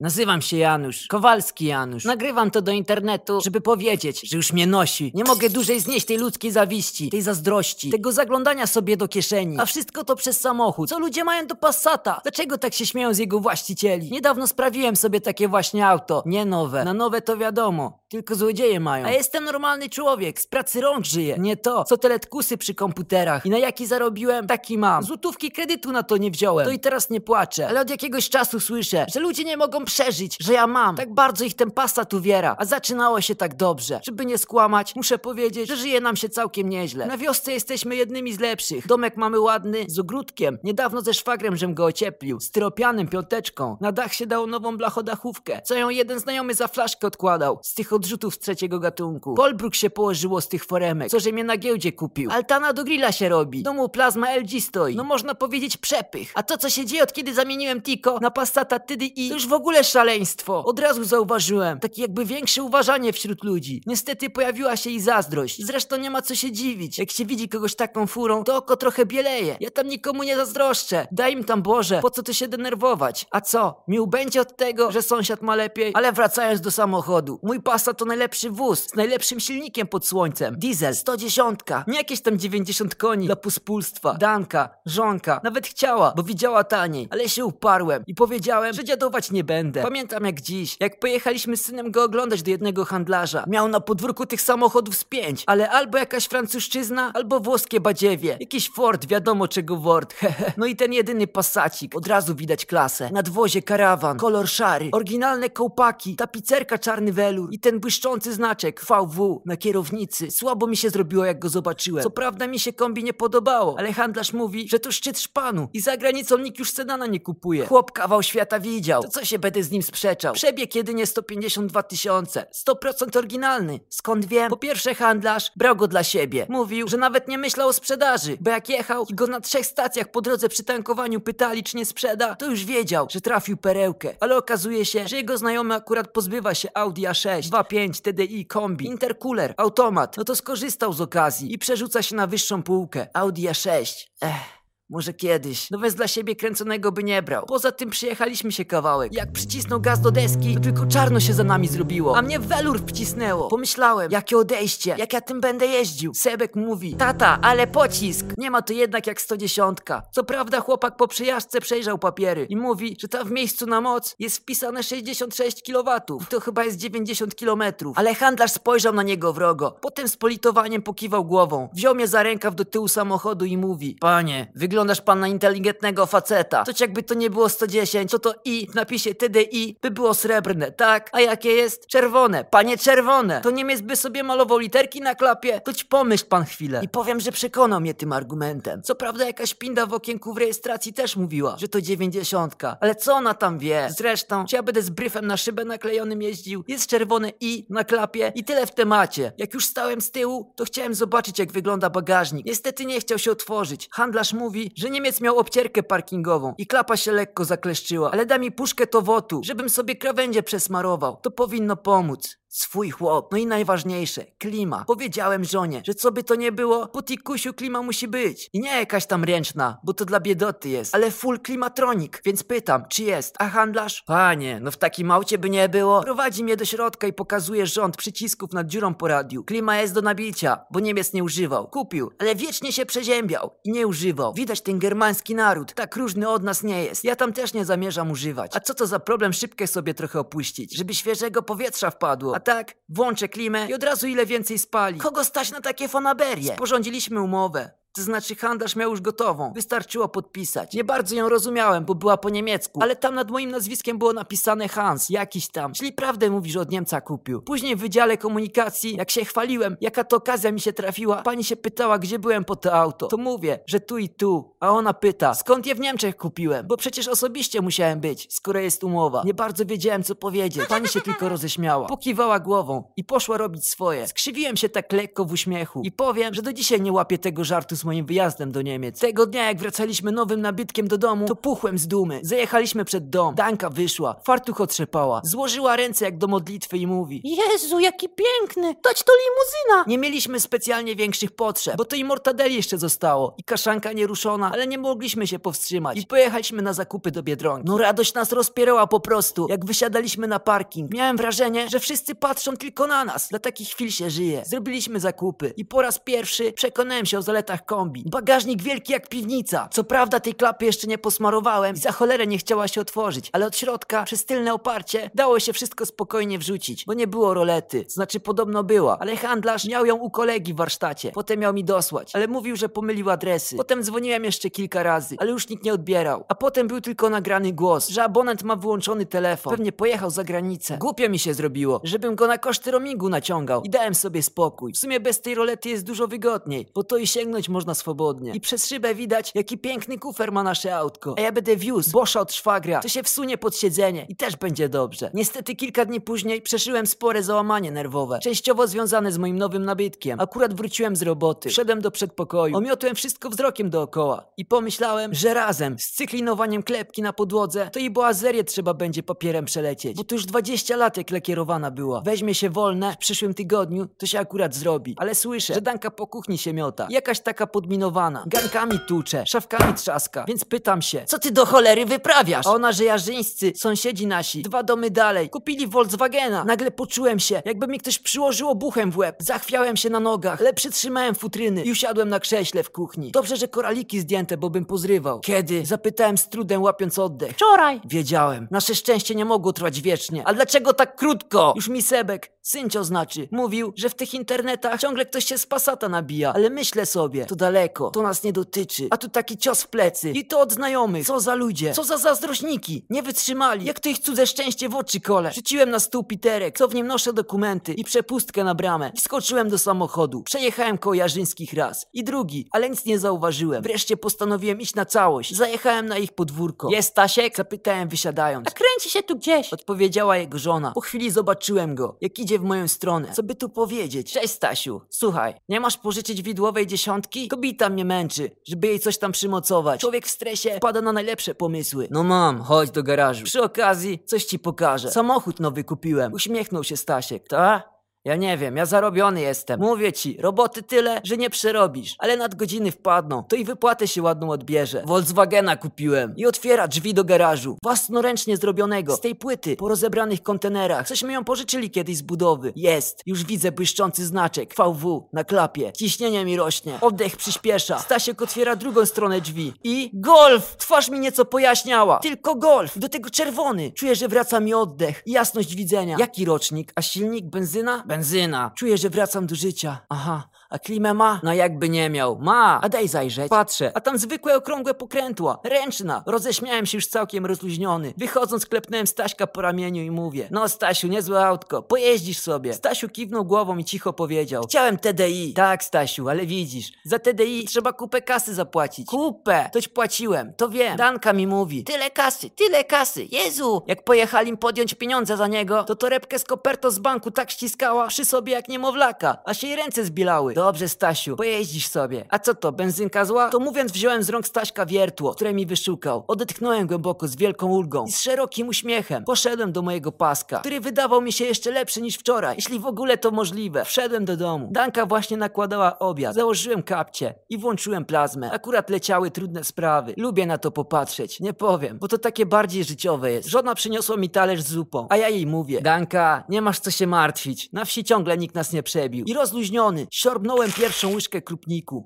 Nazywam się Janusz, Kowalski Janusz. Nagrywam to do internetu, żeby powiedzieć, że już mnie nosi. Nie mogę dłużej znieść tej ludzkiej zawiści, tej zazdrości, tego zaglądania sobie do kieszeni. A wszystko to przez samochód. Co ludzie mają do Passata? Dlaczego tak się śmieją z jego właścicieli? Niedawno sprawiłem sobie takie właśnie auto. Nie nowe. Na nowe to wiadomo. Tylko złodzieje mają. A jestem normalny człowiek, z pracy rąk żyję. Nie to, co teletkusy przy komputerach. I na jaki zarobiłem, taki mam. Złotówki kredytu na to nie wziąłem. To i teraz nie płaczę. Ale od jakiegoś czasu słyszę, że ludzie nie mogą przeżyć, że ja mam. Tak bardzo ich ten Passat uwiera. A zaczynało się tak dobrze. Żeby nie skłamać, muszę powiedzieć, że żyje nam się całkiem nieźle. Na wiosce jesteśmy jednymi z lepszych. Domek mamy ładny, z ogródkiem. Niedawno ze szwagrem, żem go ocieplił. Styropianym, piąteczką. Na dach się dało nową blachodachówkę. Co ją jeden znajomy za flaszkę odkładał. Z tych odrzutów z trzeciego gatunku. Polbruk się położyło z tych foremek, co że mnie na giełdzie kupił. Altana do grilla się robi. Domu plazma LG stoi. No można powiedzieć przepych. A to co się dzieje od kiedy zamieniłem Tiko na Passata TDI, to już w ogóle szaleństwo. Od razu zauważyłem. Takie jakby większe uważanie wśród ludzi. Niestety pojawiła się i zazdrość. Zresztą nie ma co się dziwić. Jak się widzi kogoś taką furą, to oko trochę bieleje. Ja tam nikomu nie zazdroszczę. Daj im tam Boże, po co tu się denerwować? A co? Mi ubędzie od tego, że sąsiad ma lepiej? Ale wracając do samochodu. Mój To najlepszy wóz, z najlepszym silnikiem pod słońcem. Diesel 110, nie jakieś tam 90 koni dla pospólstwa. Danka, żonka, nawet chciała, bo widziała taniej, ale się uparłem i powiedziałem, że dziadować nie będę. Pamiętam jak dziś, jak pojechaliśmy z synem go oglądać do jednego handlarza. Miał na podwórku tych samochodów z pięć, ale albo jakaś francuszczyzna, albo włoskie badziewie. Jakiś Ford, wiadomo czego Ford, hehe. No i ten jedyny pasacik, od razu widać klasę. Nadwozie karawan, kolor szary, oryginalne kołpaki, tapicerka czarny welur i ten błyszczący znaczek VW na kierownicy. Słabo mi się zrobiło jak go zobaczyłem. Co prawda mi się kombi nie podobało, ale handlarz mówi, że to szczyt szpanu i za granicą nikt już sedana nie kupuje. Chłop kawał świata widział, to co się będę z nim sprzeczał. Przebieg jedynie 152 tysiące, 100% oryginalny. Skąd wiem? Po pierwsze handlarz brał go dla siebie. Mówił, że nawet nie myślał o sprzedaży, bo jak jechał i go na trzech stacjach po drodze przy tankowaniu pytali, czy nie sprzeda, to już wiedział, że trafił perełkę. Ale okazuje się, że jego znajomy akurat pozbywa się Audi A6, 2.5 TDI kombi, intercooler, automat. No to skorzystał z okazji i przerzuca się na wyższą półkę. Audi A6. Ech. Może kiedyś. No bez dla siebie kręconego by nie brał. Poza tym przyjechaliśmy się kawałek. Jak przycisnął gaz do deski, to tylko czarno się za nami zrobiło. A mnie welur wcisnęło. Pomyślałem, jakie odejście, jak ja tym będę jeździł. Sebek mówi, tata, ale pocisk. Nie ma to jednak jak 110. Co prawda chłopak po przejażdżce przejrzał papiery i mówi, że tam w miejscu na moc jest wpisane 66 kW. I to chyba jest 90 km. Ale handlarz spojrzał na niego wrogo. Potem z politowaniem pokiwał głową. Wziął mnie za rękaw do tyłu samochodu i mówi, panie, wyglądasz pan na inteligentnego faceta. To jakby to nie było 110, co to i w napisie TDI by było srebrne, tak? A jakie jest? Czerwone. Panie czerwone. To Niemiec by sobie malował literki na klapie? To ci pomyśl pan chwilę. I powiem, że przekonał mnie tym argumentem. Co prawda jakaś pinda w okienku w rejestracji też mówiła, że to 90. Ale co ona tam wie? Zresztą, czy ja będę z bryfem na szybę naklejonym jeździł? Jest czerwone i na klapie i tyle w temacie. Jak już stałem z tyłu, to chciałem zobaczyć jak wygląda bagażnik. Niestety nie chciał się otworzyć. Handlarz mówi, że Niemiec miał obcierkę parkingową i klapa się lekko zakleszczyła, ale da mi puszkę towotu, żebym sobie krawędzie przesmarował. To powinno pomóc. Swój chłop. No i najważniejsze, klima. Powiedziałem żonie, że co by to nie było, po tikusiu klima musi być. I nie jakaś tam ręczna, bo to dla biedoty jest, ale full klimatronik. Więc pytam, czy jest? A handlarz? Panie, no w takim aucie by nie było. Prowadzi mnie do środka i pokazuje rząd przycisków nad dziurą po radiu. Klima jest do nabicia, bo Niemiec nie używał. Kupił, ale wiecznie się przeziębiał i nie używał. Widać ten germański naród, tak różny od nas nie jest. Ja tam też nie zamierzam używać. A co to za problem szybkę sobie trochę opuścić, żeby świeżego powietrza wpadło. A tak, włączę klimę i od razu ile więcej spali. Kogo stać na takie fanaberie? Sporządziliśmy umowę. To znaczy handlarz miał już gotową. Wystarczyło podpisać. Nie bardzo ją rozumiałem, bo była po niemiecku. Ale tam nad moim nazwiskiem było napisane Hans, jakiś tam. Czyli prawdę mówi, że od Niemca kupił. Później w Wydziale Komunikacji, jak się chwaliłem, jaka to okazja mi się trafiła, pani się pytała, gdzie byłem po to auto. To mówię, że tu i tu. A ona pyta, skąd je w Niemczech kupiłem? Bo przecież osobiście musiałem być, skoro jest umowa. Nie bardzo wiedziałem, co powiedzieć. Pani się tylko roześmiała. Pokiwała głową i poszła robić swoje. Skrzywiłem się tak lekko w uśmiechu. I powiem, że do dzisiaj nie łapię tego żartu z moim wyjazdem do Niemiec. Tego dnia, jak wracaliśmy nowym nabytkiem do domu, to puchłem z dumy. Zajechaliśmy przed dom. Danka wyszła, fartuch otrzepała, złożyła ręce jak do modlitwy i mówi Jezu, jaki piękny! Dać to limuzyna! nie mieliśmy specjalnie większych potrzeb, bo to i mortadeli jeszcze zostało i kaszanka nieruszona, ale nie mogliśmy się powstrzymać i pojechaliśmy na zakupy do Biedronki. No radość nas rozpierała po prostu, jak wysiadaliśmy na parking. Miałem wrażenie, że wszyscy patrzą tylko na nas. Dla takich chwil się żyje. Zrobiliśmy zakupy i po raz pierwszy przekonałem się o zaletach kombi. Bagażnik wielki jak piwnica. Co prawda tej klapy jeszcze nie posmarowałem i za cholerę nie chciała się otworzyć, ale od środka przez tylne oparcie dało się wszystko spokojnie wrzucić, bo nie było rolety. Znaczy podobno była, ale handlarz miał ją u kolegi w warsztacie. Potem miał mi dosłać, ale mówił, że pomylił adresy. Potem dzwoniłem jeszcze kilka razy, ale już nikt nie odbierał. A potem był tylko nagrany głos, że abonent ma wyłączony telefon. Pewnie pojechał za granicę. Głupio mi się zrobiło, żebym go na koszty roamingu naciągał i dałem sobie spokój. W sumie bez tej rolety jest dużo wygodniej, bo to i sięgnąć można swobodnie. I przez szybę widać, jaki piękny kufer ma nasze autko. A ja będę wiózł Boscha od szwagra, to się wsunie pod siedzenie i też będzie dobrze. Niestety kilka dni później przeżyłem spore załamanie nerwowe, częściowo związane z moim nowym nabytkiem. Akurat wróciłem z roboty, wszedłem do przedpokoju, omiotłem wszystko wzrokiem dookoła i pomyślałem, że razem z cyklinowaniem klepki na podłodze, to i boazerię trzeba będzie papierem przelecieć, bo to już 20 lat jak lakierowana była. Weźmie się wolne w przyszłym tygodniu, to się akurat zrobi. Ale słyszę, że Danka po kuchni się miota. Jakaś taka podminowana. Gankami tłucze, szafkami trzaska. Więc pytam się, co ty do cholery wyprawiasz? A ona, że jarzyńscy, sąsiedzi nasi, dwa domy dalej, kupili Volkswagena. Nagle poczułem się, jakby mi ktoś przyłożył obuchem w łeb. Zachwiałem się na nogach, ale przytrzymałem futryny i usiadłem na krześle w kuchni. Dobrze, że koraliki zdjęte, bo bym pozrywał. Kiedy? Zapytałem z trudem, łapiąc oddech. Wczoraj! Wiedziałem. Nasze szczęście nie mogło trwać wiecznie. A dlaczego tak krótko? Już mi Sebek, syncio znaczy, mówił, że w tych internetach ciągle ktoś się z pasata nabija. Ale myślę sobie, to daleko, to nas nie dotyczy. A tu taki cios w plecy. I to od znajomych. Co za ludzie, co za zazdrośniki. Nie wytrzymali. Jak to ich cudze szczęście w oczy kole. Rzuciłem na stół piterek, co w nim noszę dokumenty i przepustkę na bramę. I skoczyłem do samochodu. Przejechałem koło Jarzyńskich raz. I drugi, ale nic nie zauważyłem. Wreszcie postanowiłem iść na całość. Zajechałem na ich podwórko. Jest Stasiek? Zapytałem wysiadając. A kręci się tu gdzieś! Odpowiedziała jego żona. Po chwili zobaczyłem go, jak idzie w moją stronę. Co by tu powiedzieć? Cześć Stasiu, słuchaj, nie masz pożyczyć widłowej dziesiątki? Kobita mnie męczy, żeby jej coś tam przymocować. Człowiek w stresie pada na najlepsze pomysły. No mam, chodź do garażu. Przy okazji coś ci pokażę. Samochód nowy kupiłem. Uśmiechnął się Stasiek. Ta? Ja nie wiem, ja zarobiony jestem. Mówię ci, roboty tyle, że nie przerobisz, ale nadgodziny wpadną, to i wypłatę się ładną odbierze. Volkswagena kupiłem i otwiera drzwi do garażu. Własnoręcznie zrobionego, z tej płyty, po rozebranych kontenerach. Cośmy ją pożyczyli kiedyś z budowy. Jest, już widzę błyszczący znaczek, VW, na klapie. Ciśnienie mi rośnie, oddech przyspiesza. Stasiek otwiera drugą stronę drzwi i golf! Twarz mi nieco pojaśniała. Tylko golf, do tego czerwony. Czuję, że wraca mi oddech i jasność widzenia. Jaki rocznik? A silnik? Benzyna? Benzyna. Czuję, że wracam do życia. Aha. A klimę ma? No jakby nie miał. Ma. A daj zajrzeć. Patrzę. A tam zwykłe okrągłe pokrętła. Ręczna. Roześmiałem się już całkiem rozluźniony. Wychodząc klepnąłem Staśka po ramieniu i mówię. No Stasiu, niezłe autko. Pojeździsz sobie. Stasiu kiwnął głową i cicho powiedział. Chciałem TDI. Tak Stasiu, ale widzisz. Za TDI trzeba kupę kasy zapłacić. Kupę. Toć płaciłem. To wiem. Danka mi mówi. Tyle kasy, tyle kasy. Jezu. Jak pojechali im podjąć pieniądze za niego, to torebkę z kopertą z banku tak ściskała przy sobie jak niemowlaka. Aż jej ręce zbilały. Dobrze Stasiu, pojeździsz sobie. A co to, benzynka zła? To mówiąc wziąłem z rąk Staśka wiertło, które mi wyszukał. Odetchnąłem głęboko z wielką ulgą i z szerokim uśmiechem poszedłem do mojego paska, który wydawał mi się jeszcze lepszy niż wczoraj, jeśli w ogóle to możliwe. Wszedłem do domu. Danka właśnie nakładała obiad. Założyłem kapcie i włączyłem plazmę. Akurat leciały trudne sprawy. Lubię na to popatrzeć. Nie powiem, bo to takie bardziej życiowe jest. Żona przyniosła mi talerz z zupą, a ja jej mówię. Danka, nie masz co się martwić. Na wsi ciągle nikt nas nie przebił. I rozluźniony, siorbnąłem pierwszą łyżkę krupniku.